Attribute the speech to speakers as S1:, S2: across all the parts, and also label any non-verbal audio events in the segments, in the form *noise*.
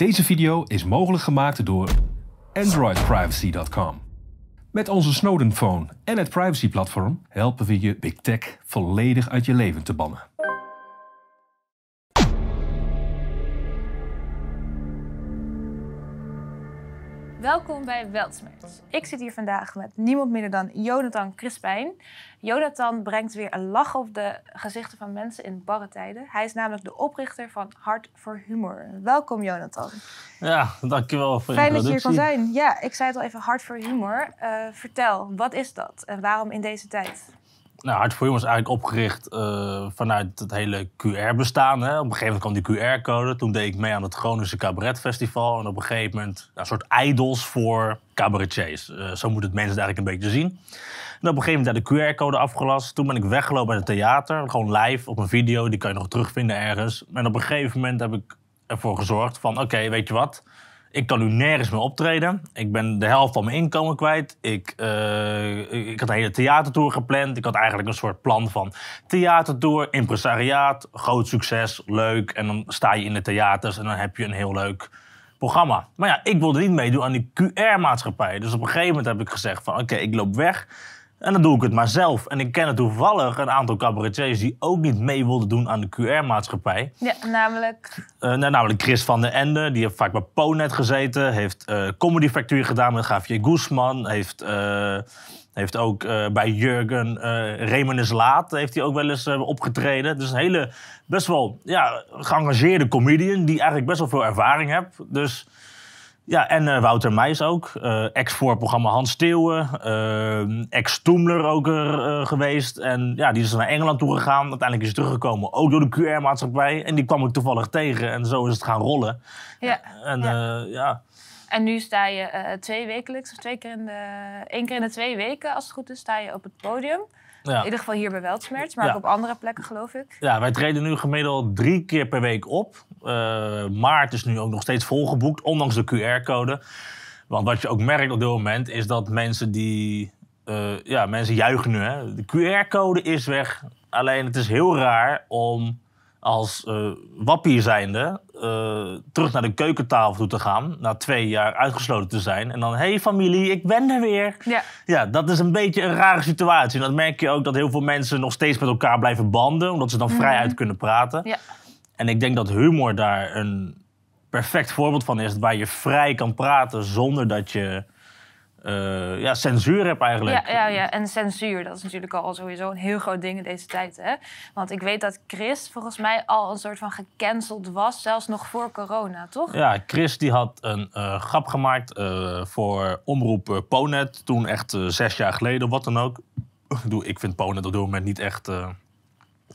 S1: Deze video is mogelijk gemaakt door AndroidPrivacy.com. Met onze Snowden Phone en het privacy-platform helpen we je Big Tech volledig uit je leven te bannen.
S2: Welkom bij Weltsmerts. Ik zit hier vandaag met niemand minder dan Jonathan Crispijn. Jonathan brengt weer een lach op de gezichten van mensen in barre tijden. Hij is namelijk de oprichter van Hart voor Humor. Welkom Jonathan.
S3: Ja, dankjewel voor
S2: Fijn
S3: de
S2: dat je hier kan zijn. Ja, ik zei het al even, Hart voor Humor. Eh, vertel, wat is dat en waarom in deze tijd?
S3: Nou, Hart voor Humor is eigenlijk opgericht eh, vanuit het hele QR-bestaan. Op een gegeven moment kwam die QR-code. Toen deed ik mee aan het Groningse Cabaret Festival. En op een gegeven moment een soort idols voor cabaretiers. Eh, zo moet het mensen eigenlijk een beetje zien. En op een gegeven moment had de QR-code afgelast. Toen ben ik weggelopen bij het theater. Gewoon live op een video. Die kan je nog terugvinden ergens. En op een gegeven moment heb ik ervoor gezorgd van... Oké, weet je wat? Ik kan nu nergens meer optreden. Ik ben de helft van mijn inkomen kwijt. Ik, eh, ik ik had een hele theatertour gepland. Ik had eigenlijk een soort plan van theatertour, impresariaat, groot succes, leuk. En dan sta je in de theaters en dan heb je een heel leuk programma. Maar ja, ik wilde niet meedoen aan die QR-maatschappij. Dus op een gegeven moment heb ik gezegd van oké, ik loop weg. En dan doe ik het maar zelf. En ik ken toevallig een aantal cabaretiers die ook niet mee wilden doen aan de QR-maatschappij.
S2: Ja, namelijk...
S3: Eh, nou, namelijk Chris van der Ende, die heeft vaak bij Ponet gezeten. Heeft Comedy Factory gedaan met Javier Guzman. Heeft, eh, heeft ook bij Jurgen Remen is Laat heeft hij ook wel eens opgetreden. Dus een hele best wel ja, geëngageerde comedian die eigenlijk best wel veel ervaring heeft. Dus ja, en eh, Wouter Meijs ook. eh, ex-voorprogramma Hans Steeuwen. eh, ex-Toemler ook er geweest. En ja, die is naar Engeland toe gegaan. Uiteindelijk is hij teruggekomen, ook door de QR-maatschappij. En die kwam ik toevallig tegen. En zo is het gaan rollen.
S2: Ja.
S3: En
S2: Ja.
S3: ja,
S2: En nu sta je twee wekelijks, of twee keer in de... één keer in de twee weken, als het goed is, sta je op het podium. In ieder geval hier bij Weltsmerts, maar
S3: Ja.
S2: ook op andere plekken, geloof ik.
S3: ja, wij treden nu gemiddeld drie keer per week op. Eh, maart is nu ook nog steeds volgeboekt, ondanks de QR-code. Want wat je ook merkt op dit moment is dat mensen die... eh, ja, mensen juichen nu. Hè. De QR-code is weg. Alleen het is heel raar om als eh wappie zijnde terug naar de keukentafel toe te gaan. Na twee jaar uitgesloten te zijn. En dan, hé hey familie, ik ben er weer.
S2: Ja,
S3: Ja, dat is een beetje een rare situatie. En dat merk je ook dat heel veel mensen nog steeds met elkaar blijven banden. Omdat ze dan vrij uit kunnen praten.
S2: ja.
S3: En ik denk dat humor daar een perfect voorbeeld van is. Waar je vrij kan praten zonder dat je eh, ja, censuur hebt eigenlijk.
S2: Ja, ja, ja, en censuur, dat is natuurlijk al sowieso een heel groot ding in deze tijd. Hè? Want ik weet dat Chris volgens mij al een soort van gecanceld was, zelfs nog voor corona, toch?
S3: Ja, Chris die had een eh, grap gemaakt eh, voor omroep Ponet. Toen echt zes jaar geleden, wat dan ook. Ik vind Ponet op dit moment niet echt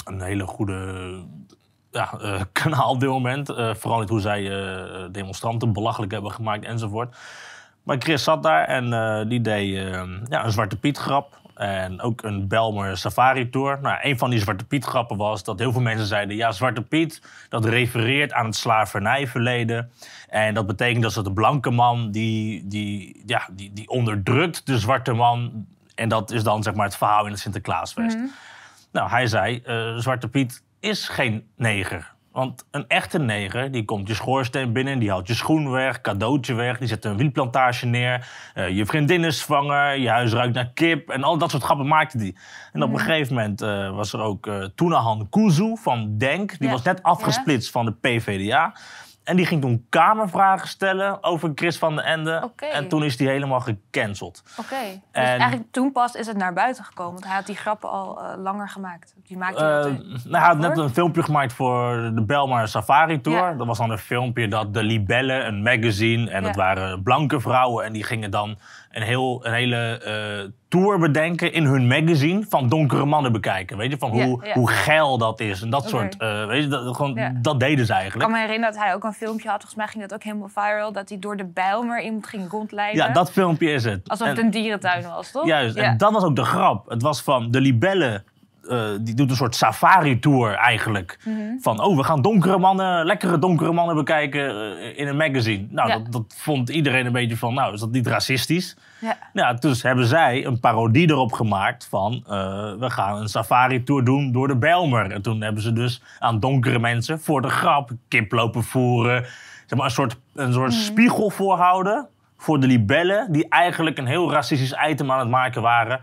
S3: een hele goede ja, eh, *laughs* kanaal op dit moment. Eh, vooral niet hoe zij eh, demonstranten belachelijk hebben gemaakt enzovoort. Maar Chris zat daar en die deed eh, ja, een Zwarte Piet grap. En ook een Belmer Safari Tour. Nou, een van die Zwarte Piet grappen was dat heel veel mensen zeiden... ja, Zwarte Piet, dat refereert aan het slavernijverleden. En dat betekent dat ze de blanke man die, die, ja, die, die onderdrukt de zwarte man. En dat is dan zeg maar het verhaal in het Sinterklaasfeest. Nou, hij zei, Zwarte Piet is geen neger. Want een echte neger, die komt je schoorsteen binnen, die haalt je schoen weg, cadeautje weg, die zet een wielplantage neer, eh, je vriendin is zwanger, je huis ruikt naar kip en al dat soort grappen maakte die. En op een gegeven moment eh, was er ook eh Toenahan Kuzu van Denk, die
S2: Ja.
S3: was net afgesplitst van de PVDA. En die ging toen kamervragen stellen over Chris van den Ende. En toen is die helemaal gecanceld.
S2: Oké, dus
S3: En-
S2: eigenlijk toen pas is het naar buiten gekomen. Want hij had die grappen al eh, langer gemaakt. Die maakte hij
S3: Eh, nou, hij had net een filmpje gemaakt voor de Belmar Safari Tour.
S2: Ja.
S3: Dat was dan een filmpje dat de Libellen, een magazine, en dat waren blanke vrouwen. En die gingen dan een, heel, een hele eh, tour bedenken in hun magazine van donkere mannen bekijken. Weet je, van hoe,
S2: ja.
S3: hoe geil dat is. En dat soort, eh, weet je, dat, gewoon,
S2: Ja.
S3: dat deden ze
S2: Ik
S3: eigenlijk.
S2: kan me herinneren dat hij ook een filmpje had. Volgens mij ging dat ook helemaal viral. Dat hij door de Bijlmer iemand ging rondleiden.
S3: Ja, dat filmpje is het.
S2: Alsof het
S3: En-
S2: een dierentuin was, toch?
S3: Juist,
S2: Ja.
S3: en dat was ook de grap. Het was van de libellen. Eh, die doet een soort safari-tour eigenlijk.
S2: Mhm.
S3: Van, oh, we gaan donkere mannen, lekkere donkere mannen bekijken eh, in een magazine. Nou,
S2: Ja.
S3: dat, dat vond iedereen een beetje van, nou, is dat niet racistisch?
S2: Ja.
S3: Ja, dus hebben zij een parodie erop gemaakt van... eh, we gaan een safari-tour doen door de Bijlmer. En toen hebben ze dus aan donkere mensen voor de grap kip lopen voeren... zeg maar, een soort, een soort spiegel voorhouden voor de libellen, die eigenlijk een heel racistisch item aan het maken waren.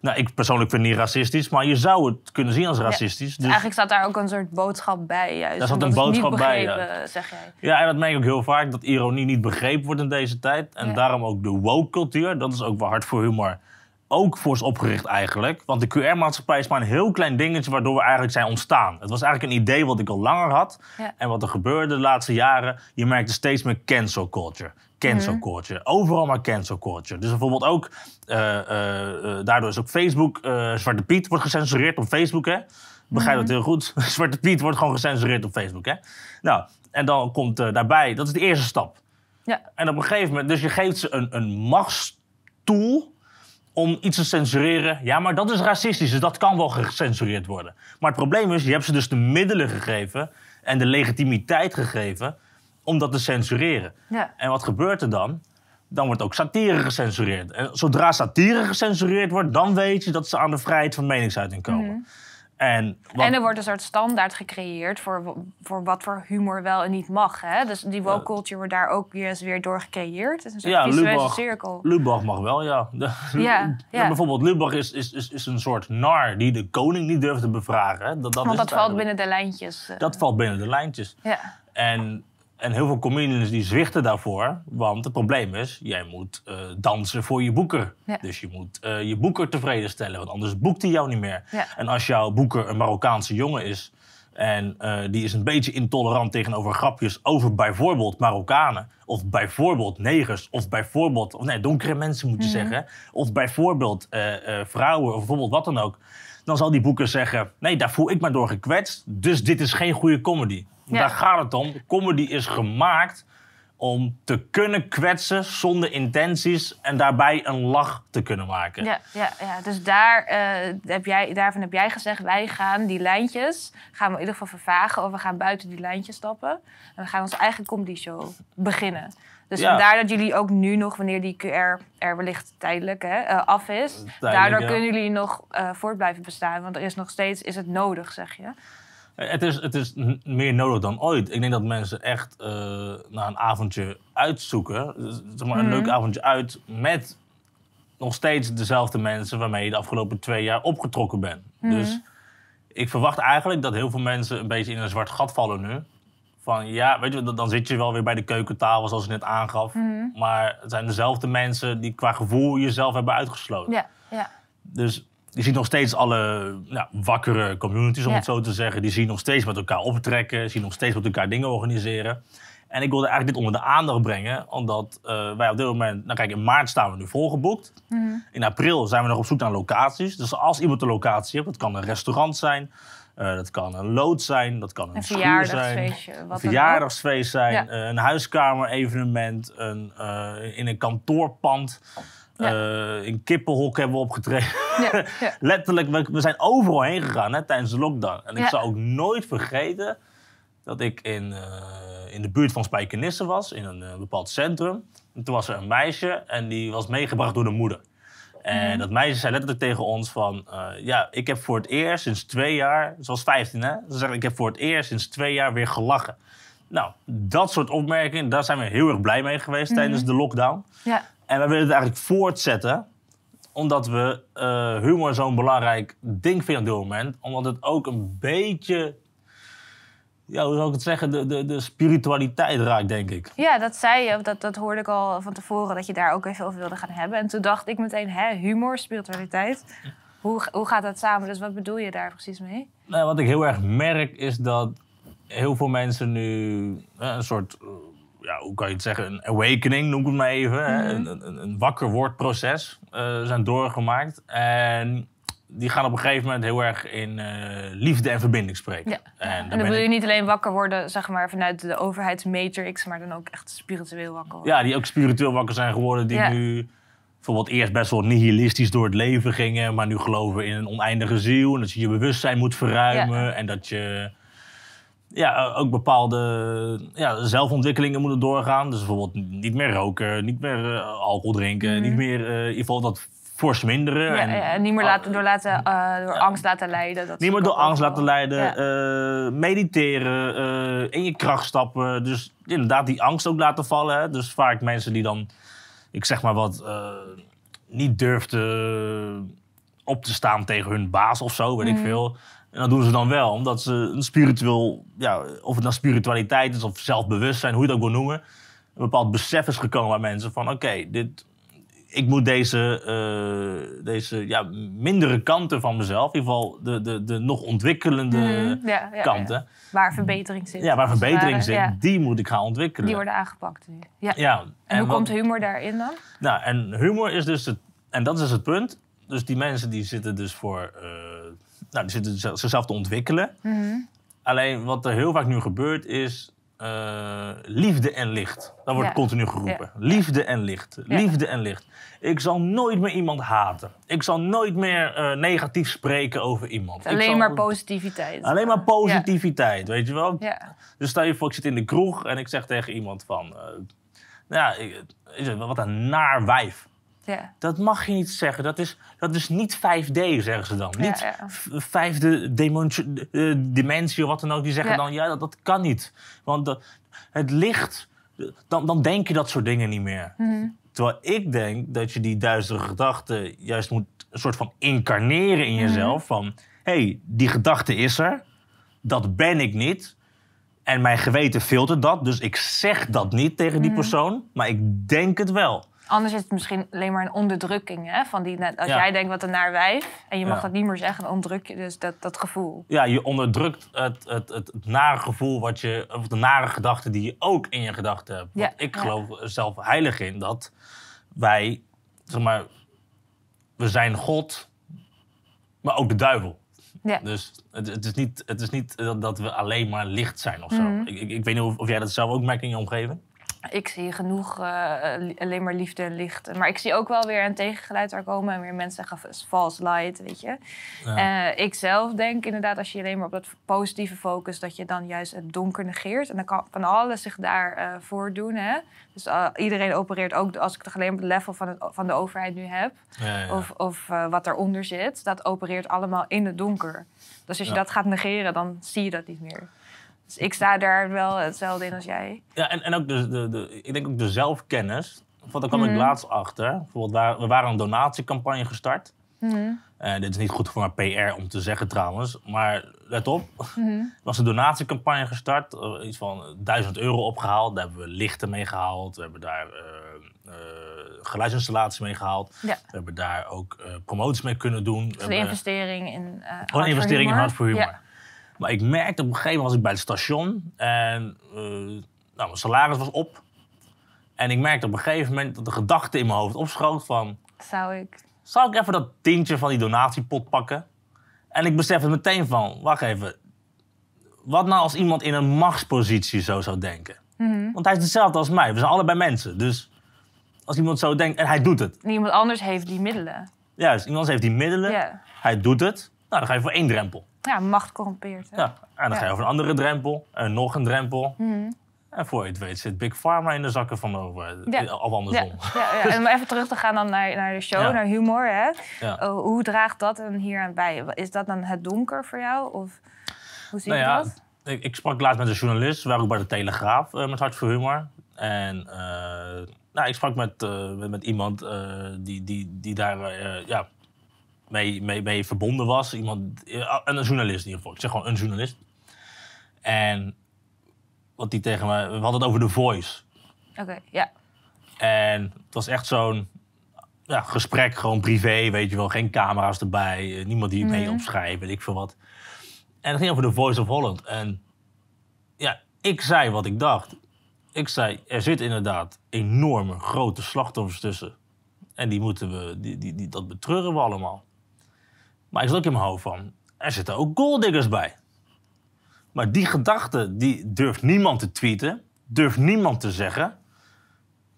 S3: Nou, ik persoonlijk vind het niet racistisch, maar je zou het kunnen zien als racistisch.
S2: Dus
S3: Dus,
S2: eigenlijk staat daar ook een soort boodschap bij. Juist,
S3: Daar zat een boodschap bij,
S2: begrepen, zeg jij.
S3: ja, en dat merk ik ook heel vaak, dat ironie niet begrepen wordt in deze tijd. En
S2: Ja.
S3: daarom ook de woke-cultuur, dat is ook waar Hart voor Humor ook voor is opgericht eigenlijk. Want de QR-maatschappij is maar een heel klein dingetje waardoor we eigenlijk zijn ontstaan. Het was eigenlijk een idee wat ik al langer had.
S2: Ja.
S3: En wat er gebeurde de laatste jaren, je merkte steeds meer cancel culture. Cancel
S2: Mhm.
S3: culture. Overal maar cancel culture. Dus bijvoorbeeld ook, eh, eh, eh, daardoor is ook Facebook, Zwarte Piet wordt gecensureerd op Facebook, hè? Begrijp
S2: Mhm.
S3: dat heel goed. *laughs* Zwarte Piet wordt gewoon gecensureerd op Facebook, hè? Nou, en dan komt daarbij, dat is de eerste stap.
S2: Ja.
S3: En op een gegeven moment, dus je geeft ze een, een machtstoel om iets te censureren. Ja, maar dat is racistisch, dus dat kan wel gecensureerd worden. Maar het probleem is, je hebt ze dus de middelen gegeven en de legitimiteit gegeven om dat te censureren.
S2: Ja.
S3: En wat gebeurt er dan? Dan wordt ook satire gecensureerd. En zodra satire gecensureerd wordt, dan weet je dat ze aan de vrijheid van meningsuiting komen. En, wat-
S2: Mhm. En er wordt een soort standaard gecreëerd voor, voor wat voor humor wel en niet mag. Hè? Dus die woke culture wordt daar ook weer, eens weer door gecreëerd. Het is een soort
S3: Ja, Lubach.
S2: cirkel.
S3: Lubach mag wel, ja. *laughs* De-
S2: Ja, ja.
S3: Bijvoorbeeld, Lubach is, is, is, is een soort nar die de koning niet durft te bevragen. Hè. Dat, dat
S2: Want
S3: is
S2: dat valt
S3: eigenlijk.
S2: binnen de lijntjes. eh.
S3: Dat valt binnen de lijntjes.
S2: Ja.
S3: En, en heel veel comedians die zwichten daarvoor. Want het probleem is, jij moet eh, dansen voor je boeker.
S2: Ja.
S3: Dus je moet eh, je boeker tevreden stellen. Want anders boekt hij jou niet meer.
S2: Ja.
S3: En als jouw boeker een Marokkaanse jongen is... en eh, die is een beetje intolerant tegenover grapjes over bijvoorbeeld Marokkanen... of bijvoorbeeld negers, of bijvoorbeeld... of nee, donkere mensen moet je
S2: Mhm.
S3: zeggen. Of bijvoorbeeld vrouwen, of bijvoorbeeld wat dan ook... dan zal die boeker zeggen... nee, daar voel ik me door gekwetst... dus dit is geen goede comedy.
S2: Ja.
S3: Daar gaat het om. Comedy is gemaakt om te kunnen kwetsen zonder intenties... en daarbij een lach te kunnen maken.
S2: Ja, ja, ja, dus daar, eh, heb jij, daarvan heb jij gezegd, wij gaan die lijntjes, gaan we in ieder geval vervagen of we gaan buiten die lijntjes stappen. En we gaan onze eigen comedy show beginnen. Dus
S3: Ja.
S2: vandaar dat jullie ook nu nog, wanneer die QR er wellicht tijdelijk hè, eh, af is, daardoor
S3: ja.
S2: kunnen jullie nog eh voort blijven bestaan. Want er is nog steeds, is het nodig, zeg je.
S3: Het is, het is meer nodig dan ooit. Ik denk dat mensen echt eh naar een avondje uitzoeken. Zeg maar, een
S2: Mhm.
S3: leuk avondje uit met nog steeds dezelfde mensen waarmee je de afgelopen twee jaar opgetrokken bent.
S2: Mhm.
S3: Dus ik verwacht eigenlijk dat heel veel mensen een beetje in een zwart gat vallen nu. Van ja, weet je, dan- dan zit je wel weer bij de keukentafel zoals ik net aangaf.
S2: Mhm.
S3: Maar het zijn dezelfde mensen die qua gevoel jezelf hebben uitgesloten.
S2: Ja, ja.
S3: Dus je ziet nog steeds alle nou, wakkere communities, om
S2: Ja.
S3: het zo te zeggen. Die zien nog steeds met elkaar optrekken, zien nog steeds met elkaar dingen organiseren. En ik wilde eigenlijk dit onder de aandacht brengen, omdat eh, wij op dit moment... Nou kijk, in maart staan we nu volgeboekt.
S2: Mhm.
S3: In april zijn we nog op zoek naar locaties. Dus als iemand een locatie heeft, dat kan een restaurant zijn... eh, dat kan een loods zijn, dat kan een, zijn...
S2: verjaardagsfeestje. Wat
S3: Een verjaardagsfeest zijn,
S2: Ja.
S3: eh, een huiskamer-evenement, een, in een kantoorpand...
S2: Ja.
S3: eh, in Kippenhok hebben we opgetreden.
S2: Ja, *laughs* ja.
S3: Letterlijk, we, we zijn overal heen gegaan hè, tijdens de lockdown. En ik zal ook nooit vergeten dat ik in, eh, in de buurt van Spijkenisse was, in een eh, bepaald centrum. En toen was er een meisje en die was meegebracht door de moeder. En
S2: Mhm.
S3: dat meisje zei letterlijk tegen ons van... ja, ik heb voor het eerst sinds twee jaar... Ze was 15, hè? Ze zegt, ik heb voor het eerst sinds twee jaar weer gelachen. Nou, dat soort opmerkingen, daar zijn we heel erg blij mee geweest
S2: Mhm.
S3: tijdens de lockdown.
S2: ja.
S3: En we willen het eigenlijk voortzetten, omdat we eh, humor zo'n belangrijk ding vinden op dit moment. Omdat het ook een beetje, ja, hoe zou ik het zeggen, de, de, de spiritualiteit raakt, denk ik.
S2: Ja, dat zei je. Dat, dat hoorde ik al van tevoren, dat je daar ook even over wilde gaan hebben. En toen dacht ik meteen, hè, humor, spiritualiteit. Hoe, hoe gaat dat samen? Dus wat bedoel je daar precies mee?
S3: Nou, wat ik heel erg merk is dat heel veel mensen nu eh, een soort, eh, ja, hoe kan je het zeggen, een awakening noem ik het maar even. hè, een, een, een wakker wordproces eh, zijn doorgemaakt. En die gaan op een gegeven moment heel erg in eh, liefde en verbinding spreken.
S2: Ja.
S3: En,
S2: dan wil je niet alleen wakker worden, zeg maar, vanuit de overheidsmatrix, maar dan ook echt spiritueel wakker worden.
S3: Ja, die ook spiritueel wakker zijn geworden. Die
S2: Ja.
S3: nu bijvoorbeeld eerst best wel nihilistisch door het leven gingen. Maar nu geloven in een oneindige ziel. En dat je je bewustzijn moet verruimen.
S2: Ja.
S3: En dat je ja, ook bepaalde ja, zelfontwikkelingen moeten doorgaan. Dus bijvoorbeeld niet meer roken, niet meer eh, alcohol drinken.
S2: Mhm.
S3: Niet meer, eh, in ieder geval dat fors minderen.
S2: Ja,
S3: en,
S2: ja, niet meer laten, door, laten, eh, door angst laten leiden. Dat
S3: Niet meer door angst laten leiden. Mediteren. in je kracht stappen. Dus inderdaad die angst ook laten vallen. Hè. Dus vaak mensen die dan, ik zeg maar wat, niet durfden op te staan tegen hun baas of zo, weet ik
S2: Mhm.
S3: veel. En dat doen ze dan wel, omdat ze een spiritueel, ja, of het nou spiritualiteit is of zelfbewustzijn, hoe je het ook wil noemen, een bepaald besef is gekomen bij mensen van, oké, dit, ik moet deze, eh, deze ja, mindere kanten van mezelf, in ieder geval de, de, de nog ontwikkelende
S2: Mhm, ja, ja,
S3: kanten,
S2: ja. Waar verbetering zit.
S3: ja, waar verbetering zit, die moet ik gaan ontwikkelen.
S2: die worden aangepakt nu. Ja.
S3: ja,
S2: En, hoe
S3: wat-
S2: komt humor daarin dan?
S3: nou, en humor is dus het, en dat is dus het punt. Dus die mensen die zitten dus voor, eh, nou, die zitten zi- zichzelf te ontwikkelen.
S2: Mhm.
S3: Alleen wat er heel vaak nu gebeurt is eh, liefde en licht. Dat wordt
S2: Ja.
S3: continu geroepen. Liefde en licht.
S2: Ja.
S3: Liefde en licht. Ik zal nooit meer iemand haten. Ik zal nooit meer eh, negatief spreken over iemand.
S2: Alleen
S3: zal-
S2: maar positiviteit.
S3: Alleen maar positiviteit, weet je wel?
S2: Ja.
S3: Dus stel je voor, ik zit in de kroeg en ik zeg tegen iemand van... eh, nou ja, wat een naar wijf.
S2: Ja.
S3: Dat mag je niet zeggen. Dat is, dat is niet 5D, zeggen ze dan.
S2: Ja,
S3: Niet
S2: ja.
S3: vijfde dimensie, eh, dimensie of wat dan ook. Die zeggen dan, ja, dat, dat kan niet. Want dat- het licht, dan, dan denk je dat soort dingen niet meer.
S2: Mhm.
S3: Terwijl ik denk dat je die duistere gedachten juist moet een soort van incarneren in
S2: Mhm.
S3: jezelf. Van, hé, hey, die gedachte is er. Dat ben ik niet. En mijn geweten filtert dat. Dus ik zeg dat niet tegen
S2: Mhm.
S3: die persoon. Maar ik denk het wel.
S2: Anders is het misschien alleen maar een onderdrukking. Hè? Van die, als
S3: Ja.
S2: jij denkt wat een naar wijf en je mag
S3: Ja.
S2: dat niet meer zeggen, dan onderdruk je dus dat, dat gevoel.
S3: ja, je onderdrukt het, het, het, het nare gevoel, wat je, of de nare gedachten die je ook in je gedachten hebt. Want
S2: Ja,
S3: ik geloof zelf heilig in dat wij, zeg maar, we zijn God, maar ook de duivel.
S2: Ja.
S3: Dus het, het is niet, het is niet dat, dat we alleen maar licht zijn of zo.
S2: Mhm.
S3: Ik, ik, ik weet niet of, of jij dat zelf ook merkt in je omgeving.
S2: Ik zie genoeg eh, alleen maar liefde en licht. Maar ik zie ook wel weer een tegengeluid daar komen. En weer mensen zeggen "Is false light, weet je.
S3: Ja.
S2: Eh, ik zelf denk inderdaad, als je alleen maar op dat positieve focust... dat je dan juist het donker negeert. En dan kan van alles zich daar eh voordoen. Hè? Dus iedereen opereert ook... als ik het alleen op het level van, het, van de overheid nu heb...
S3: Ja, ja.
S2: of, of wat eronder zit... dat opereert allemaal in het donker. Dus als je dat gaat negeren, dan zie je dat niet meer. Dus ik sta daar wel hetzelfde in als jij.
S3: Ja, en, en ook de, de, de, ik denk ook de zelfkennis. Want daar kwam ik
S2: Mhm.
S3: laatst achter. Bijvoorbeeld, waar- we waren een donatiecampagne gestart.
S2: Mhm.
S3: Eh, dit is niet goed voor mijn PR om te zeggen trouwens. Maar let op,
S2: Mhm. *laughs*
S3: er was een donatiecampagne gestart. eh, iets van 1000 euro opgehaald. Daar hebben we lichten mee gehaald. We hebben daar eh, geluidsinstallaties mee gehaald.
S2: Ja.
S3: We hebben daar ook promoties mee kunnen doen. We hebben-
S2: investering in
S3: Gewoon een investering in Hart voor Humor. Maar ik merkte op een gegeven moment was ik bij het station en eh, nou, mijn salaris was op. En ik merkte op een gegeven moment dat de gedachte in mijn hoofd opschoot van...
S2: Zou ik...
S3: Zal ik even dat tientje van die donatiepot pakken? En ik besefte meteen van, wacht even. Wat nou als iemand in een machtspositie zo zou denken?
S2: Mhm.
S3: Want hij is hetzelfde als mij. We zijn allebei mensen. Dus als iemand zo denkt en hij doet het.
S2: Niemand anders heeft die middelen.
S3: Juist, iemand heeft die middelen. Hij doet het. Nou, dan ga je voor één drempel.
S2: ja macht corrompeert. Hè?
S3: Ja, en dan ga je over een andere drempel. En nog een drempel.
S2: Mhm.
S3: En voor je het weet zit Big Pharma in de zakken van over.
S2: Ja.
S3: Of
S2: Ja,
S3: andersom.
S2: ja, ja. En om even terug te gaan dan naar, naar de show, naar humor. Hè?
S3: Ja.
S2: Oh, hoe draagt dat dan hier aan bij? Is dat dan het donker voor jou? Of hoe zie je
S3: Nou ja,
S2: dat?
S3: ik, ik sprak laatst met een journalist. We waren ook bij de Telegraaf eh, met Hart voor Humor. En eh, nou, ik sprak met, eh, met, met iemand eh, die, die, die daar eh, ja, mee, mee, mee verbonden was. Iemand, eh, een journalist in ieder geval. Ik zeg gewoon een journalist. En wat die tegen me... We hadden het over The Voice.
S2: Oké, ja.
S3: En het was echt zo'n ja, gesprek, gewoon privé, weet je wel. Geen camera's erbij, eh, niemand die het mee
S2: Mhm.
S3: opschrijft, weet ik veel wat. En het ging over de Voice of Holland. En ja, ik zei wat ik dacht. Ik zei, er zitten inderdaad enorme grote slachtoffers tussen. En die moeten we, die, die, die, dat betreuren we allemaal. Maar ik zat ook in mijn hoofd van, er zitten ook golddiggers bij. Maar die gedachte, die durft niemand te tweeten, durft niemand te zeggen.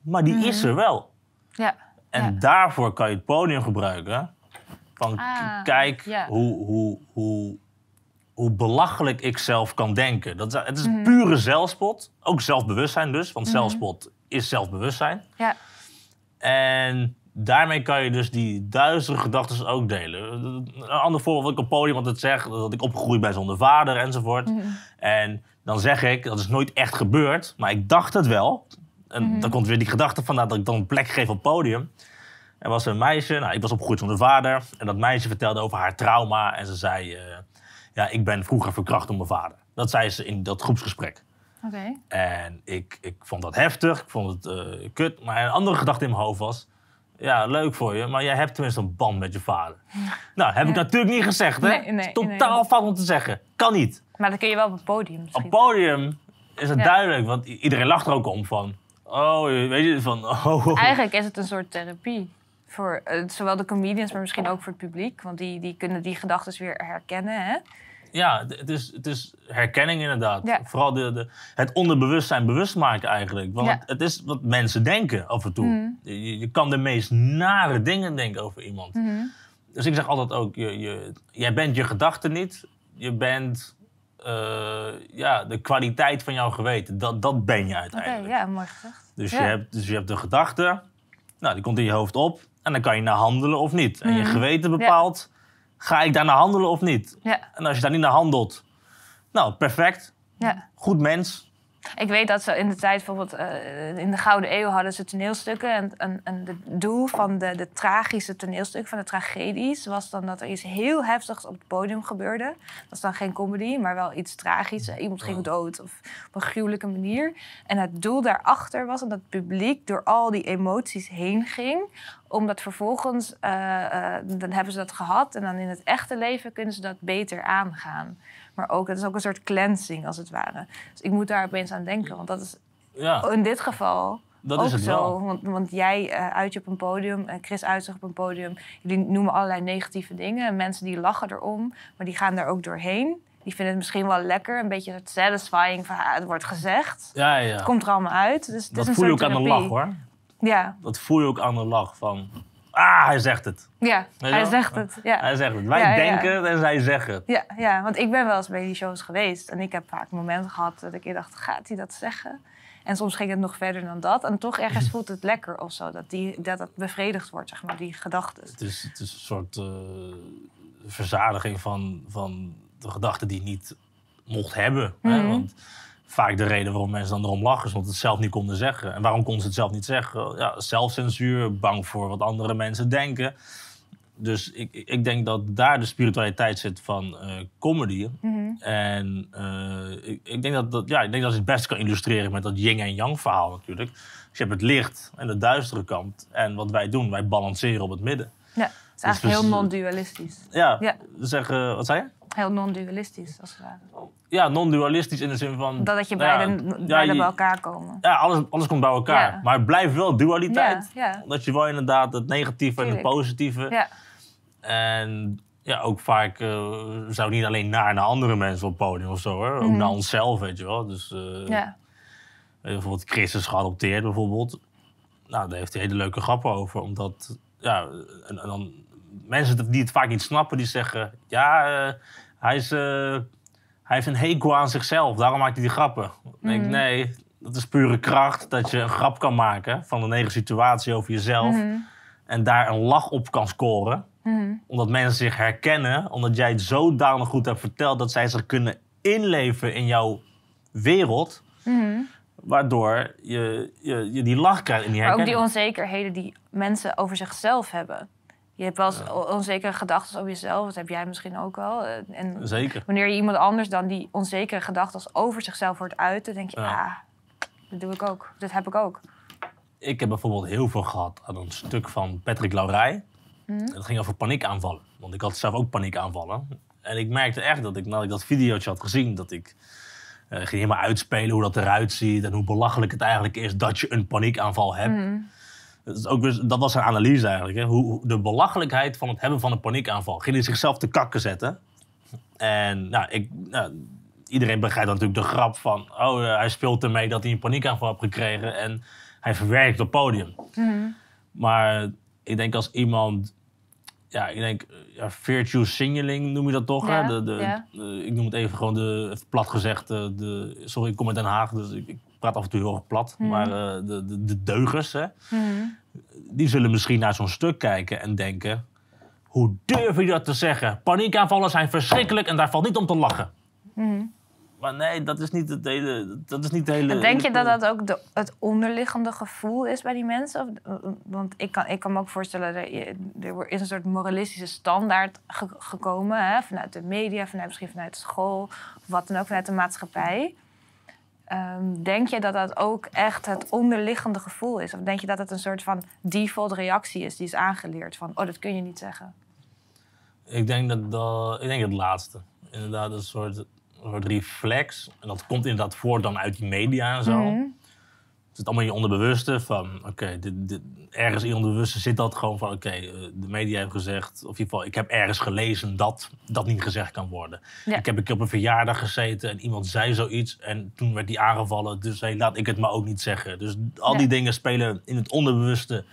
S3: Maar die is er wel.
S2: ja.
S3: En
S2: Ja.
S3: daarvoor kan je het podium gebruiken. Van
S2: Ah,
S3: kijk
S2: ja.
S3: hoe, hoe, hoe, hoe belachelijk ik zelf kan denken. Dat is, het is
S2: Mhm.
S3: pure zelfspot. Ook zelfbewustzijn dus. Want zelfspot is zelfbewustzijn.
S2: Ja.
S3: En daarmee kan je dus die duistere gedachten ook delen. Een ander voorbeeld wat ik op podium altijd zeg, dat ik opgegroeid ben zonder vader enzovoort. En dan zeg ik, dat is nooit echt gebeurd, maar ik dacht het wel. En dan komt weer die gedachte vandaan dat ik dan een plek geef op podium. Er was een meisje, nou, ik was opgegroeid zonder vader. En dat meisje vertelde over haar trauma. En ze zei, eh, ja, ik ben vroeger verkracht door mijn vader. Dat zei ze in dat groepsgesprek.
S2: Oké.
S3: En ik, ik vond dat heftig, ik vond het eh, kut. Maar een andere gedachte in mijn hoofd was... Ja, leuk voor je, maar jij hebt tenminste een band met je vader. Nou, heb ik
S2: Ja.
S3: natuurlijk niet gezegd, hè?
S2: Nee, nee,
S3: totaal
S2: nee.
S3: fout om te zeggen. Kan niet.
S2: Maar dat kun je wel op het podium
S3: Op
S2: misschien.
S3: het podium is het
S2: Ja.
S3: duidelijk, want iedereen lacht er ook om van... Oh, weet je, van... Oh, *laughs* oh.
S2: Eigenlijk is het een soort therapie. Voor eh, zowel de comedians, maar misschien ook voor het publiek. Want die, die kunnen die gedachten weer herkennen. Hè?
S3: Ja, het is, het is herkenning inderdaad.
S2: Ja.
S3: Vooral de, de, het onderbewustzijn bewust maken eigenlijk. Want
S2: Ja.
S3: het, is wat mensen denken af en toe.
S2: Mhm.
S3: Je, je kan de meest nare dingen denken over iemand.
S2: Mhm.
S3: Dus ik zeg altijd ook, je, je, jij bent je gedachten niet. Je bent eh, ja, de kwaliteit van jouw geweten. Dat, dat ben je
S2: Oké,
S3: uiteindelijk.
S2: ja, mooi gezegd.
S3: Dus,
S2: Ja.
S3: je hebt, dus je hebt de gedachte, nou, die komt in je hoofd op. En dan kan je naar handelen of niet. En je
S2: Mhm.
S3: geweten bepaalt, ga ik daar naar handelen of niet?
S2: Ja,
S3: En als je daar niet naar handelt, nou, perfect.
S2: ja.
S3: Goed mens.
S2: Ik weet dat ze in de tijd, bijvoorbeeld eh, in de Gouden Eeuw, hadden ze toneelstukken. En, en, en het doel van de, de tragische toneelstukken, van de tragedies, was dan dat er iets heel heftigs op het podium gebeurde. Dat is dan geen comedy, maar wel iets tragisch. Iemand ging dood of op een gruwelijke manier. En het doel daarachter was dat het publiek door al die emoties heen ging. Omdat vervolgens, eh, eh, dan hebben ze dat gehad. En dan in het echte leven kunnen ze dat beter aangaan. Maar ook, het is ook een soort cleansing als het ware. Dus ik moet daar opeens aan denken. Want dat is
S3: Ja,
S2: in dit geval
S3: dat
S2: ook
S3: is het
S2: zo.
S3: wel.
S2: Want, want jij eh, uit je op een podium en Chris uit zich op een podium. Jullie noemen allerlei negatieve dingen. En mensen die lachen erom, maar die gaan daar ook doorheen. Die vinden het misschien wel lekker. Een beetje het satisfying van ah, het wordt gezegd.
S3: Ja, ja.
S2: Het komt er allemaal uit. Dus het
S3: dat
S2: is een
S3: voel je ook aan de lach, hoor.
S2: Ja,
S3: Dat voel je ook aan de lach van... Ah, hij zegt het.
S2: ja. hij
S3: wel?
S2: zegt het. Ja.
S3: Hij zegt het. Wij
S2: Ja,
S3: denken het en zij zeggen het.
S2: Ja, ja, want ik ben wel eens bij die shows geweest. En ik heb vaak momenten gehad dat ik dacht, gaat hij dat zeggen? En soms ging het nog verder dan dat. En toch ergens *laughs* voelt het lekker of zo. Dat die, dat, bevredigd wordt, zeg maar, die gedachten.
S3: Het is, het is een soort eh, verzadiging van, van de gedachten die je niet mocht hebben. hè?
S2: Mhm.
S3: Want vaak de reden waarom mensen dan erom lachen is omdat ze het zelf niet konden zeggen. En waarom konden ze het zelf niet zeggen? Ja, zelfcensuur, bang voor wat andere mensen denken. Dus ik, ik denk dat daar de spiritualiteit zit van eh, comedy.
S2: Mhm.
S3: En eh, ik, ik, denk dat, dat, ja, ik denk dat je het best kan illustreren met dat yin en yang verhaal natuurlijk. Dus je hebt het licht en de duistere kant. En wat wij doen, wij balanceren op het midden.
S2: Ja, is eigenlijk
S3: dus-
S2: heel non-dualistisch.
S3: Ja,
S2: Ja.
S3: zeggen, wat zei je?
S2: Heel non-dualistisch, als het ware.
S3: Ja, non-dualistisch in de zin van...
S2: Dat, dat je
S3: nou
S2: beide,
S3: ja,
S2: beide
S3: ja, je-
S2: bij elkaar komen.
S3: Ja, alles, alles komt bij elkaar. Maar het blijft wel dualiteit.
S2: Ja, ja.
S3: Dat je wel inderdaad het negatieve en het positieve.
S2: Ja,
S3: En ja, ook vaak eh zou niet alleen naar, naar andere mensen op het podium of zo hoor. Ook
S2: Mhm.
S3: naar onszelf, weet je wel. Dus eh,
S2: ja.
S3: bijvoorbeeld Chris is geadopteerd bijvoorbeeld. Nou, daar heeft hij hele leuke grappen over. Omdat, ja, en, en dan mensen die het vaak niet snappen, die zeggen... Ja, eh, hij, is, eh, hij heeft een hekel aan zichzelf, daarom maakt hij die grappen. Dan denk ik,
S2: Mhm.
S3: nee, dat is pure kracht. Dat je een grap kan maken van een negatieve situatie over jezelf.
S2: Mhm.
S3: En daar een lach op kan scoren.
S2: Mhm.
S3: Omdat mensen zich herkennen. Omdat jij het zodanig goed hebt verteld dat zij zich kunnen inleven in jouw wereld. Waardoor je, je, je die lach krijgt in die
S2: Maar ook die onzekerheden die mensen over zichzelf hebben. Je hebt wel eens onzekere gedachten over jezelf. Dat heb jij misschien ook wel. Eh, En
S3: Zeker.
S2: wanneer je iemand anders dan die onzekere gedachten over zichzelf hoort uiten, denk je,
S3: Ja.
S2: ah, dat doe ik ook. Dat heb ik ook.
S3: Ik heb bijvoorbeeld heel veel gehad aan een stuk van Patrick Laurij.
S2: Mhm.
S3: Dat ging over paniekaanvallen. Want ik had zelf ook paniekaanvallen. En ik merkte echt dat ik nadat ik dat videootje had gezien... dat ik eh, ging helemaal uitspelen hoe dat eruit ziet... en hoe belachelijk het eigenlijk is dat je een paniekaanval hebt.
S2: Mhm.
S3: Ook dat was een analyse eigenlijk. Hè? Hoe, de belachelijkheid van het hebben van een paniekaanval. Ging hij zichzelf te kakken zetten. En nou, ik, nou, iedereen begrijpt natuurlijk de grap van... oh, eh, hij speelt ermee dat hij een paniekaanval heeft gekregen... en hij verwerkt op podium.
S2: Mhm.
S3: Maar ik denk als iemand... Ja, ik denk, eh, ja, virtue signaling noem je dat toch?
S2: Ja,
S3: hè? De, de,
S2: ja.
S3: de- ik noem het even gewoon de, plat gezegd, de, de, sorry, ik kom uit Den Haag, dus ik, ik praat af en toe heel erg plat.
S2: Mhm.
S3: Maar eh, de, de, de deugers, hè?
S2: Mhm.
S3: die zullen misschien naar zo'n stuk kijken en denken... Hoe durf je dat te zeggen? Paniekaanvallen zijn verschrikkelijk en daar valt niet om te lachen. Maar nee, dat is niet het hele... Dat is niet het hele
S2: En Denk je dat dat ook de, het onderliggende gevoel is bij die mensen? Of, want ik kan, ik kan me ook voorstellen, dat je- er is een soort moralistische standaard ge- gekomen. Hè? Vanuit de media, vanuit, misschien vanuit school, wat dan ook, vanuit de maatschappij. Ehm, denk je dat dat ook echt het onderliggende gevoel is? Of denk je dat het een soort van default reactie is die is aangeleerd? Van, oh, dat kun je niet zeggen.
S3: Ik denk dat, dat ik denk het laatste. Inderdaad, een soort, een soort reflex. En dat komt inderdaad voort dan uit die media en zo.
S2: Mhm.
S3: Zit allemaal in je onderbewuste van, oké, ergens in je onderbewuste zit dat gewoon van, oké, eh, de media heeft gezegd, of in ieder geval, ik heb ergens gelezen dat dat niet gezegd kan worden.
S2: Ja.
S3: Ik heb een keer op een verjaardag gezeten en iemand zei zoiets en toen werd die aangevallen, dus hey, laat ik het maar ook niet zeggen. Dus al die
S2: Ja.
S3: dingen spelen in het onderbewuste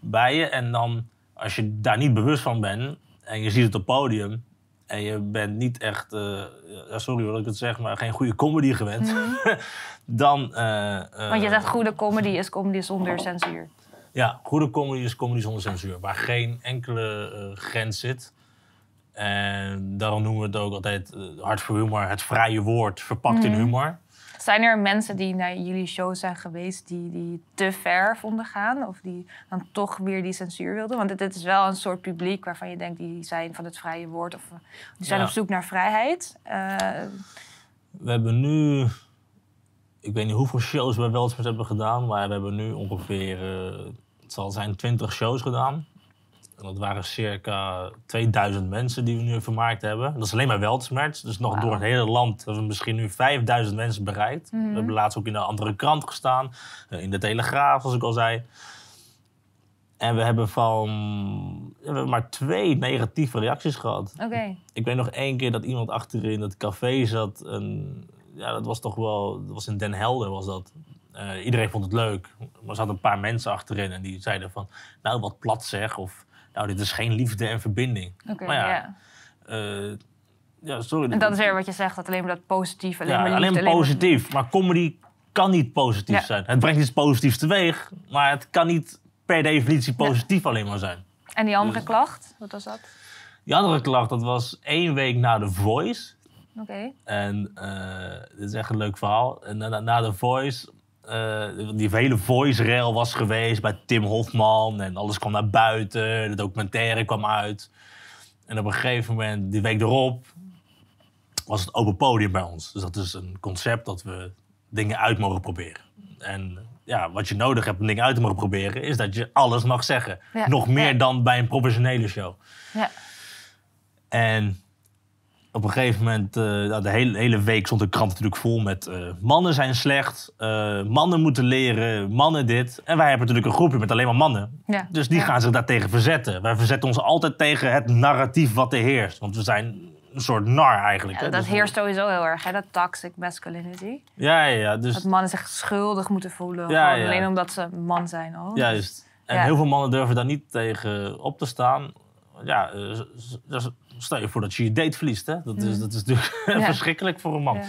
S3: bij je en dan, als je daar niet bewust van bent en je ziet het op podium en je bent niet echt, eh, sorry hoor dat ik het zeg, maar geen goede comedy gewend, *laughs* dan... eh, eh,
S2: Mhm. Want je zegt goede comedy is comedy zonder censuur.
S3: ja, goede comedy is comedy zonder censuur. Waar geen enkele grens zit. En daarom noemen we het ook altijd hart voor humor. Het vrije woord verpakt in humor.
S2: Zijn er mensen die naar jullie show zijn geweest die, die te ver vonden gaan? Of die dan toch weer die censuur wilden? Want dit, is wel een soort publiek waarvan je denkt die zijn van het vrije woord. Of die zijn
S3: Ja.
S2: op zoek naar vrijheid. Eh,
S3: We hebben nu... Ik weet niet hoeveel shows we wel eens hebben gedaan. Maar we hebben nu ongeveer... eh, het zal zijn 20 shows gedaan. En dat waren circa 2000 mensen die we nu vermaakt hebben. Dat is alleen maar Weltsmerts. Dus nog door het hele land hebben we misschien nu 5000 mensen bereikt.
S2: Mhm.
S3: We hebben laatst ook in een andere krant gestaan. eh, In de Telegraaf, zoals ik al zei. En we hebben van... We hebben maar twee negatieve reacties gehad.
S2: Oké,
S3: Ik weet nog één keer dat iemand achterin het café zat. En, ja, dat was toch wel... Dat was in Den Helder was dat. Eh, iedereen vond het leuk. Maar er zaten een paar mensen achterin en die zeiden van... Nou, wat plat zeg. Of nou, dit is geen liefde en verbinding. Maar ja,
S2: ja.
S3: Eh, ja, sorry.
S2: En dat is weer wat je zegt, dat alleen maar dat positief, alleen
S3: ja,
S2: maar liefde,
S3: alleen maar
S2: maar-
S3: positief. Maar comedy kan niet positief
S2: Ja.
S3: zijn. Het brengt iets positiefs teweeg. Maar het kan niet per definitie positief alleen maar zijn.
S2: En die andere klacht, wat was dat?
S3: Die andere klacht, dat was één week na The Voice.
S2: Oké,
S3: En eh, dit is echt een leuk verhaal. En na, na- na de Voice, die hele Voice-rail was geweest bij Tim Hofman. En alles kwam naar buiten, de documentaire kwam uit. En op een gegeven moment, die week erop, was het open podium bij ons. Dus dat is een concept dat we dingen uit mogen proberen. En ja, wat je nodig hebt om dingen uit te mogen proberen, is dat je alles mag zeggen.
S2: Ja,
S3: Nog meer
S2: ja.
S3: dan bij een professionele show.
S2: ja.
S3: En op een gegeven moment, eh, nou, de hele, hele week stond de krant natuurlijk vol met eh, mannen zijn slecht, eh, mannen moeten leren, mannen dit. En wij hebben natuurlijk een groepje met alleen maar mannen.
S2: Ja,
S3: Dus die
S2: ja.
S3: gaan zich daartegen verzetten. Wij verzetten ons altijd tegen het narratief wat er heerst. Want we zijn een soort nar eigenlijk.
S2: Ja,
S3: hè.
S2: dat
S3: Dus-
S2: heerst sowieso heel erg, hè? dat toxic masculinity.
S3: Ja, ja, ja. Dus,
S2: Dat mannen zich schuldig moeten voelen, alleen omdat ze man zijn al.
S3: Juist. En heel veel mannen durven daar niet tegen op te staan. Ja, dus stel je voor dat je je date verliest. Hè? Dat, is, dat is natuurlijk *laughs*
S2: Ja.
S3: verschrikkelijk voor een man.
S2: Ja.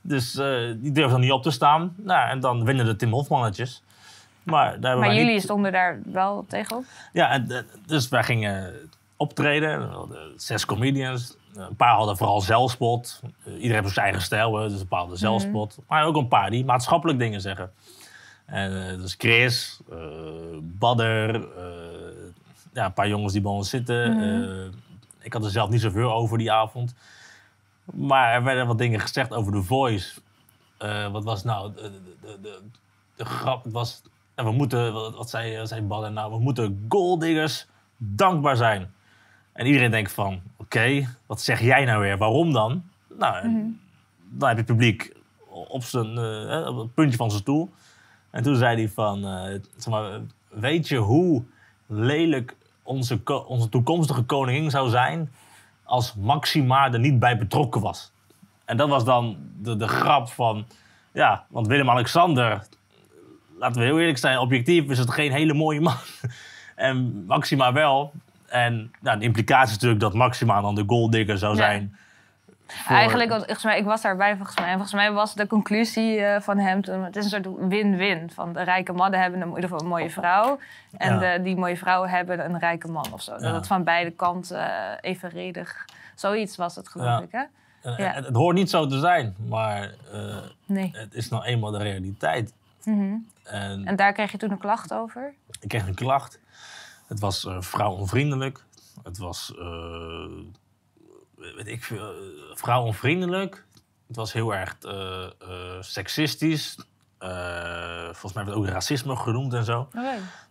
S3: Dus eh, die durven dan niet op te staan. Nou, en dan winnen de Tim Hofmannetjes. Maar, daar
S2: Maar jullie
S3: niet...
S2: stonden daar wel tegenop?
S3: Ja, en, eh, dus wij gingen optreden. Zes comedians. Een paar hadden vooral zelfspot. Eh, iedereen heeft zijn eigen stijl, hè, dus een paar hadden zelfspot. Maar ook een paar die maatschappelijk dingen zeggen. En dus Chris, eh, Badder, ja, een paar jongens die bij ons zitten. Eh, ik had er zelf niet zoveel over die avond. Maar er werden wat dingen gezegd over The Voice. Eh, wat was nou de, de, de, de, de grap? Was, ja, we moeten, wat, wat zei, zei Badder nou? We moeten goaldiggers dankbaar zijn. En iedereen denkt van, oké, wat zeg jij nou weer? Waarom dan? Nou, en dan heb je het publiek op, zijn, eh, op het puntje van zijn stoel. En toen zei hij van, eh, zeg maar, weet je hoe lelijk onze, onze toekomstige koningin zou zijn als Maxima er niet bij betrokken was? En dat was dan de, de grap van, ja, want Willem-Alexander, laten we heel eerlijk zijn, objectief is het geen hele mooie man. *laughs* en Maxima wel. En nou, de implicatie is natuurlijk dat Maxima dan de goaldigger zou zijn voor-
S2: Eigenlijk, want volgens mij, ik was daarbij volgens mij. En volgens mij was de conclusie eh, van hem toen... Het is een soort win-win. Van de rijke mannen hebben een, in ieder geval een mooie vrouw. En
S3: Ja.
S2: de, die mooie vrouwen hebben een rijke man of zo. Dat het van beide kanten eh, evenredig... Zoiets was het, geloof
S3: Ja.
S2: ik, hè? Ja.
S3: het, het hoort niet zo te zijn, maar eh,
S2: Nee.
S3: het is nou eenmaal de realiteit.
S2: Mhm.
S3: En
S2: En daar kreeg je toen een klacht over?
S3: ik kreeg een klacht. Het was vrouwonvriendelijk. Het was, weet ik eh, vrouwonvriendelijk. Het was heel erg eh, seksistisch. Volgens mij werd ook racisme genoemd en zo.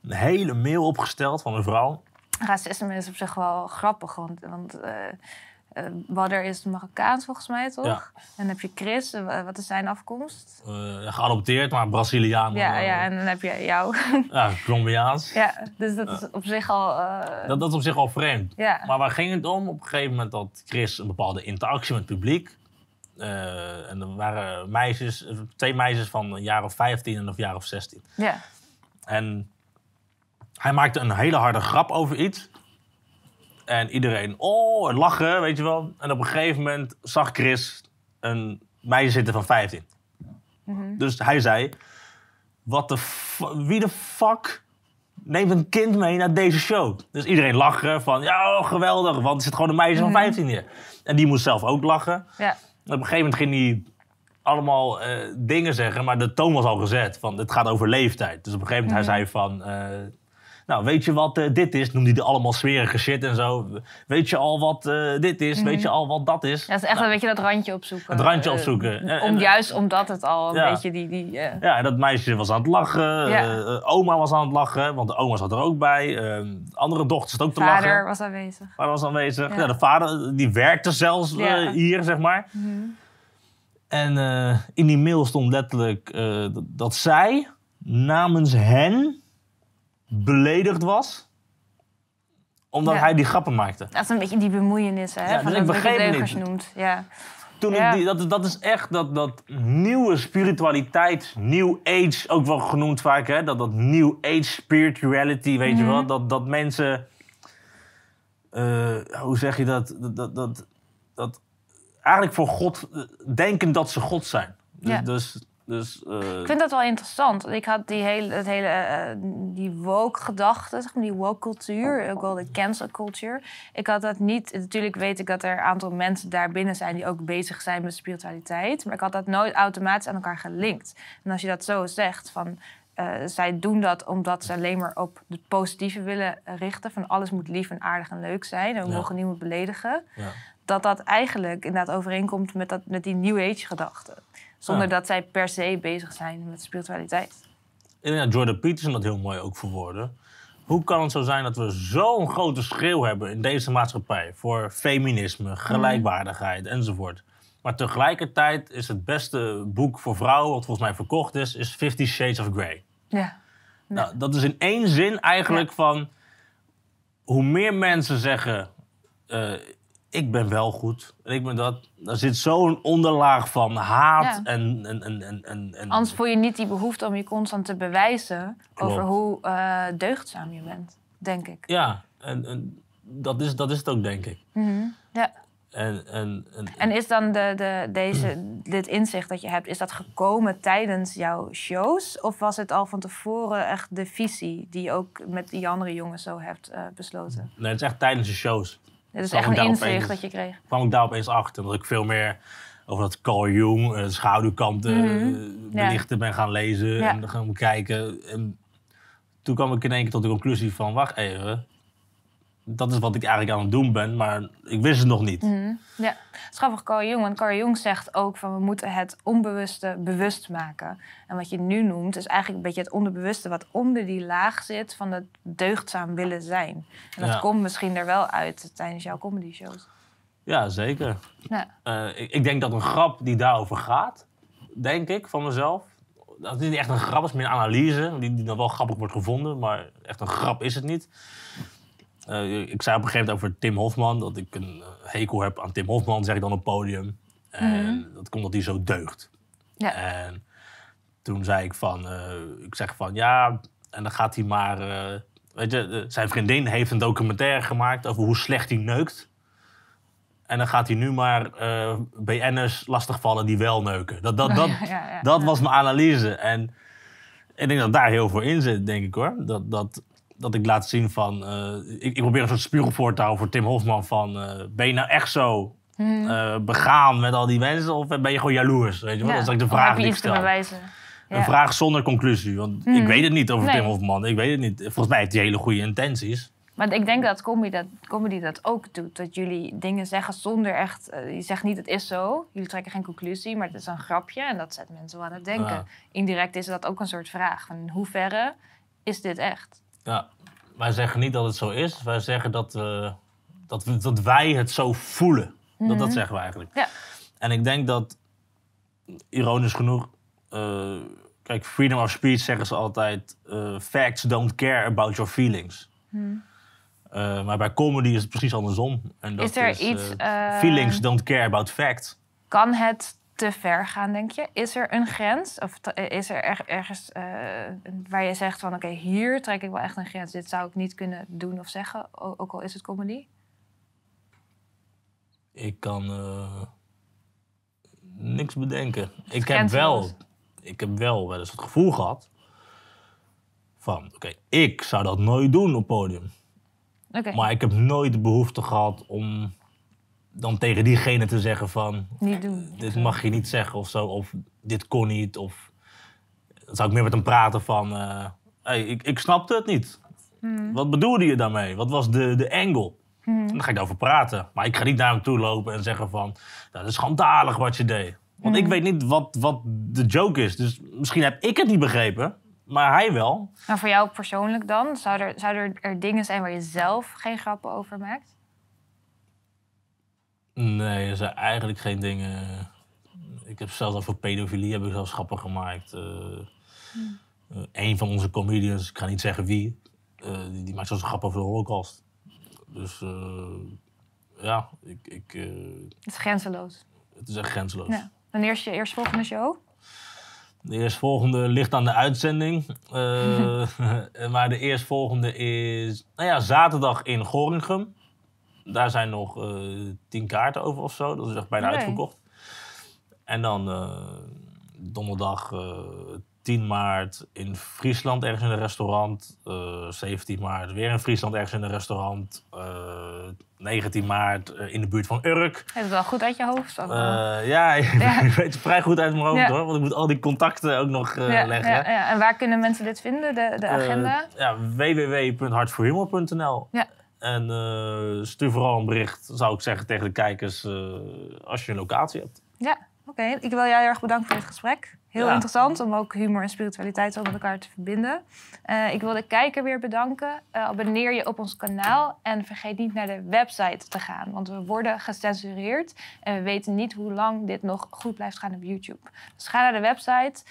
S3: Een hele mail opgesteld van een vrouw.
S2: Racisme is op zich wel grappig, want, want eh eh, Badder is Marokkaans volgens mij, toch?
S3: Ja.
S2: En dan heb je Chris, eh, wat is zijn afkomst?
S3: eh, geadopteerd, maar Braziliaan.
S2: Ja,
S3: eh,
S2: ja, en dan heb je jou. *laughs*
S3: ja, Colombiaans.
S2: ja, dus dat is op zich al...
S3: Dat, dat is op zich al vreemd.
S2: ja.
S3: Maar waar ging het om? Op een gegeven moment had Chris een bepaalde interactie met het publiek. En er waren meisjes, twee meisjes van een jaar of 15 en een jaar of 16.
S2: ja.
S3: En hij maakte een hele harde grap over iets. En iedereen, oh, lachen, weet je wel. En op een gegeven moment zag Chris een meisje zitten van 15.
S2: Mhm.
S3: Dus hij zei, wat de wie de fuck neemt een kind mee naar deze show? Dus iedereen lachen van, ja, oh, geweldig, want er zit gewoon een meisje van 15 hier. En die moest zelf ook lachen.
S2: ja.
S3: Op een gegeven moment ging hij allemaal eh, dingen zeggen, maar de toon was al gezet. Van, het gaat over leeftijd. Dus op een gegeven moment hij zei van... eh, nou, weet je wat eh, dit is? Noemde hij allemaal smerige shit en zo. Weet je al wat eh, dit is? Weet je al wat dat is?
S2: Ja, het is echt een beetje dat randje opzoeken.
S3: Het randje
S2: Eh,
S3: opzoeken. En-
S2: om, juist omdat het al een
S3: Ja.
S2: beetje die... die
S3: Ja, dat meisje was aan het lachen.
S2: Ja.
S3: oma was aan het lachen, want de oma zat er ook bij. eh, de andere dochter zat ook te
S2: vader
S3: lachen.
S2: was aanwezig.
S3: Vader was aanwezig.
S2: Ja.
S3: Ja. de vader die werkte zelfs hier, zeg maar.
S2: Mhm.
S3: En in die mail stond letterlijk dat, dat zij namens hen beledigd was. Omdat
S2: Ja.
S3: hij die grappen maakte.
S2: Dat is een beetje die bemoeienis, hè?
S3: Ja,
S2: van
S3: dus ik begreep het niet.
S2: noemt. Ja.
S3: Toen
S2: Ja.
S3: ik die, dat, dat is echt dat, dat nieuwe spiritualiteit, new age ook wel genoemd vaak, hè? Dat, dat new age spirituality, weet je
S2: Mhm.
S3: wel? Dat, dat mensen, eh, hoe zeg je dat? Dat, dat, dat, dat eigenlijk voor God eh, denken dat ze God zijn. Dus,
S2: Ja.
S3: dus, dus eh,
S2: Ik vind dat wel interessant. Ik had die hele, het hele eh, die woke-gedachte, zeg maar, die woke-cultuur, ook wel de cancel culture. Ik had dat niet... Natuurlijk weet ik dat er een aantal mensen daar binnen zijn... die ook bezig zijn met spiritualiteit. Maar ik had dat nooit automatisch aan elkaar gelinkt. En als je dat zo zegt, van... eh, zij doen dat omdat ze alleen maar op het positieve willen richten. Van alles moet lief en aardig en leuk zijn. En we
S3: Ja.
S2: mogen niemand beledigen.
S3: ja.
S2: Dat dat eigenlijk inderdaad overeenkomt met, dat, met die New Age gedachte. Zonder
S3: Ja.
S2: dat zij per se bezig zijn met spiritualiteit.
S3: Ik denk dat Jordan Peterson dat heel mooi ook verwoordde. Hoe kan het zo zijn dat we zo'n grote schreeuw hebben in deze maatschappij voor feminisme, gelijkwaardigheid enzovoort. Maar tegelijkertijd is het beste boek voor vrouwen, wat volgens mij verkocht is, is Fifty Shades of Grey.
S2: Ja.
S3: Nou, dat is in één zin eigenlijk van hoe meer mensen zeggen: eh, ik ben wel goed, en ik ben dat. Er zit zo'n onderlaag van haat
S2: Ja.
S3: en, en, en, en, en, en
S2: Anders voel je niet die behoefte om je constant te bewijzen
S3: Klopt.
S2: over hoe eh, deugdzaam je bent, denk ik.
S3: Ja, en, en dat, is, dat is het ook, denk ik.
S2: Mhm. Ja.
S3: En, en, en,
S2: En is dan de, de, deze, dit inzicht dat je hebt, is dat gekomen tijdens jouw shows? Of was het al van tevoren echt de visie die je ook met die andere jongens zo hebt eh, besloten?
S3: nee, het is echt tijdens de shows.
S2: Dit is echt een inzicht
S3: opeens-
S2: dat je kreeg.
S3: kwam ik daar opeens achter. Dat ik veel meer over dat Carl Jung, eh, de schaduwkanten,
S2: Mhm.
S3: eh, belichten ben gaan lezen en gaan bekijken. En toen kwam ik in één keer tot de conclusie van, wacht even. Dat is wat ik eigenlijk aan het doen ben, maar ik wist het nog niet.
S2: Mhm. Ja, het is grappig, Carl Jung. Want Carl Jung zegt ook van we moeten het onbewuste bewust maken. En wat je nu noemt is eigenlijk een beetje het onderbewuste wat onder die laag zit van het deugdzaam willen zijn. En dat
S3: Ja.
S2: komt misschien er wel uit tijdens jouw comedy shows.
S3: Ja, zeker.
S2: Ja.
S3: Eh, ik, ik denk dat een grap die daarover gaat, denk ik, van mezelf. Dat is niet echt een grap, het is meer een analyse, die, die dan wel grappig wordt gevonden, maar echt een grap is het niet. Eh, ik zei op een gegeven moment over Tim Hofman, dat ik een eh, hekel heb aan Tim Hofman, zeg ik dan op podium. En dat komt omdat hij zo deugt.
S2: Ja.
S3: En toen zei ik van, eh, ik zeg van ja, en dan gaat hij maar, weet je, zijn vriendin heeft een documentaire gemaakt over hoe slecht hij neukt. En dan gaat hij nu maar BN'ers lastigvallen die wel neuken. Dat, dat, *laughs* dat,
S2: Ja, ja, ja.
S3: dat was mijn analyse. En ik denk dat daar heel veel in zit, denk ik hoor. Dat, dat, dat ik laat zien van... eh, ik, ik probeer een soort spiegel voor te houden voor Tim Hofman van... eh, ben je nou echt zo
S2: Mhm.
S3: eh, begaan met al die mensen of ben je gewoon jaloers? Weet je wel?
S2: Ja.
S3: Dat is eigenlijk de vraag die ik stel.
S2: bewijzen? Ja.
S3: Een vraag zonder conclusie. Want
S2: Mhm.
S3: ik weet het niet over
S2: Nee.
S3: Tim Hofman. Ik weet het niet. Volgens mij heeft hij hele goede intenties.
S2: Maar ik denk dat comedy dat, comedy dat ook doet. Dat jullie dingen zeggen zonder echt... je zegt niet het is zo. Jullie trekken geen conclusie, maar het is een grapje. En dat zet mensen wel aan het denken.
S3: Ja.
S2: Indirect is dat ook een soort vraag. Van in hoeverre is dit echt?
S3: Ja, wij zeggen niet dat het zo is. Wij zeggen dat, we, dat, we, dat wij het zo voelen. dat, dat zeggen we eigenlijk.
S2: Ja.
S3: En ik denk dat, ironisch genoeg... eh, kijk, freedom of speech zeggen ze altijd... eh, facts don't care about your feelings. Eh, maar bij comedy is het precies andersom. En dat
S2: Is er iets,
S3: eh,
S2: eh,
S3: feelings don't care about facts.
S2: Kan het te ver gaan, denk je? Is er een grens? Of t- is er er- ergens eh, waar je zegt van... oké, hier trek ik wel echt een grens. Dit zou ik niet kunnen doen of zeggen, ook al is het comedy?
S3: Ik kan eh, niks bedenken. Ik heb, wel, ik heb wel wel eens het gevoel gehad van, oké, ik zou dat nooit doen op podium.
S2: Oké,
S3: Maar ik heb nooit de behoefte gehad om dan tegen diegene te zeggen van,
S2: niet doen.
S3: dit mag je niet zeggen of zo, of dit kon niet. Of dan zou ik meer met hem praten van, eh, hey, ik, ik snapte het niet. Wat bedoelde je daarmee? Wat was de, de angle? Dan ga ik daarover praten. Maar ik ga niet naar hem toe lopen en zeggen van... "Nou, dat is schandalig wat je deed. Want ik weet niet wat, wat de joke is. Dus misschien heb ik het niet begrepen. Maar hij wel.
S2: Maar voor jou persoonlijk dan? Zou er, zou er, er dingen zijn waar je zelf geen grappen over maakt?
S3: Nee, er zijn eigenlijk geen dingen... Ik heb zelfs over pedofilie heb ik zelfs grappen gemaakt. Eh, een van onze comedians, ik ga niet zeggen wie... eh, die, die maakt zelfs een grap over de holocaust. Dus ja, ik, ik,
S2: Het is grenzeloos.
S3: het is echt grenzeloos.
S2: Ja. Wanneer is je eerstvolgende show?
S3: De eerstvolgende ligt aan de uitzending. *laughs* *laughs* Maar de eerstvolgende is nou ja, zaterdag in Gorinchem. Daar zijn nog eh, tien kaarten over of zo. Dat is echt bijna
S2: Nee.
S3: uitverkocht. En dan eh, donderdag eh, 10 maart in Friesland ergens in een restaurant. Eh 17 maart weer in Friesland ergens in een restaurant. Eh 19 maart eh, in de buurt van Urk.
S2: Je het wel goed uit je hoofd? Of,
S3: Eh, ja, *laughs* ik weet het vrij goed uit mijn hoofd
S2: Ja.
S3: hoor. Want ik moet al die contacten ook nog eh,
S2: ja,
S3: leggen.
S2: En waar kunnen mensen dit vinden, de, de
S3: Eh,
S2: agenda?
S3: ja, www.hartvoorhumor.nl.
S2: Ja.
S3: En eh, stuur vooral een bericht, zou ik zeggen, tegen de kijkers eh, als je een locatie hebt.
S2: Ja, oké. Ik wil jou heel erg bedanken voor dit gesprek. Heel
S3: Ja.
S2: interessant om ook humor en spiritualiteit zo met elkaar te verbinden. Eh, ik wil de kijker weer bedanken. Abonneer je op ons kanaal en vergeet niet naar de website te gaan. Want we worden gecensureerd en we weten niet hoe lang dit nog goed blijft gaan op YouTube. Dus ga naar de website,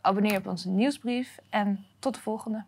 S2: abonneer op onze nieuwsbrief en tot de volgende.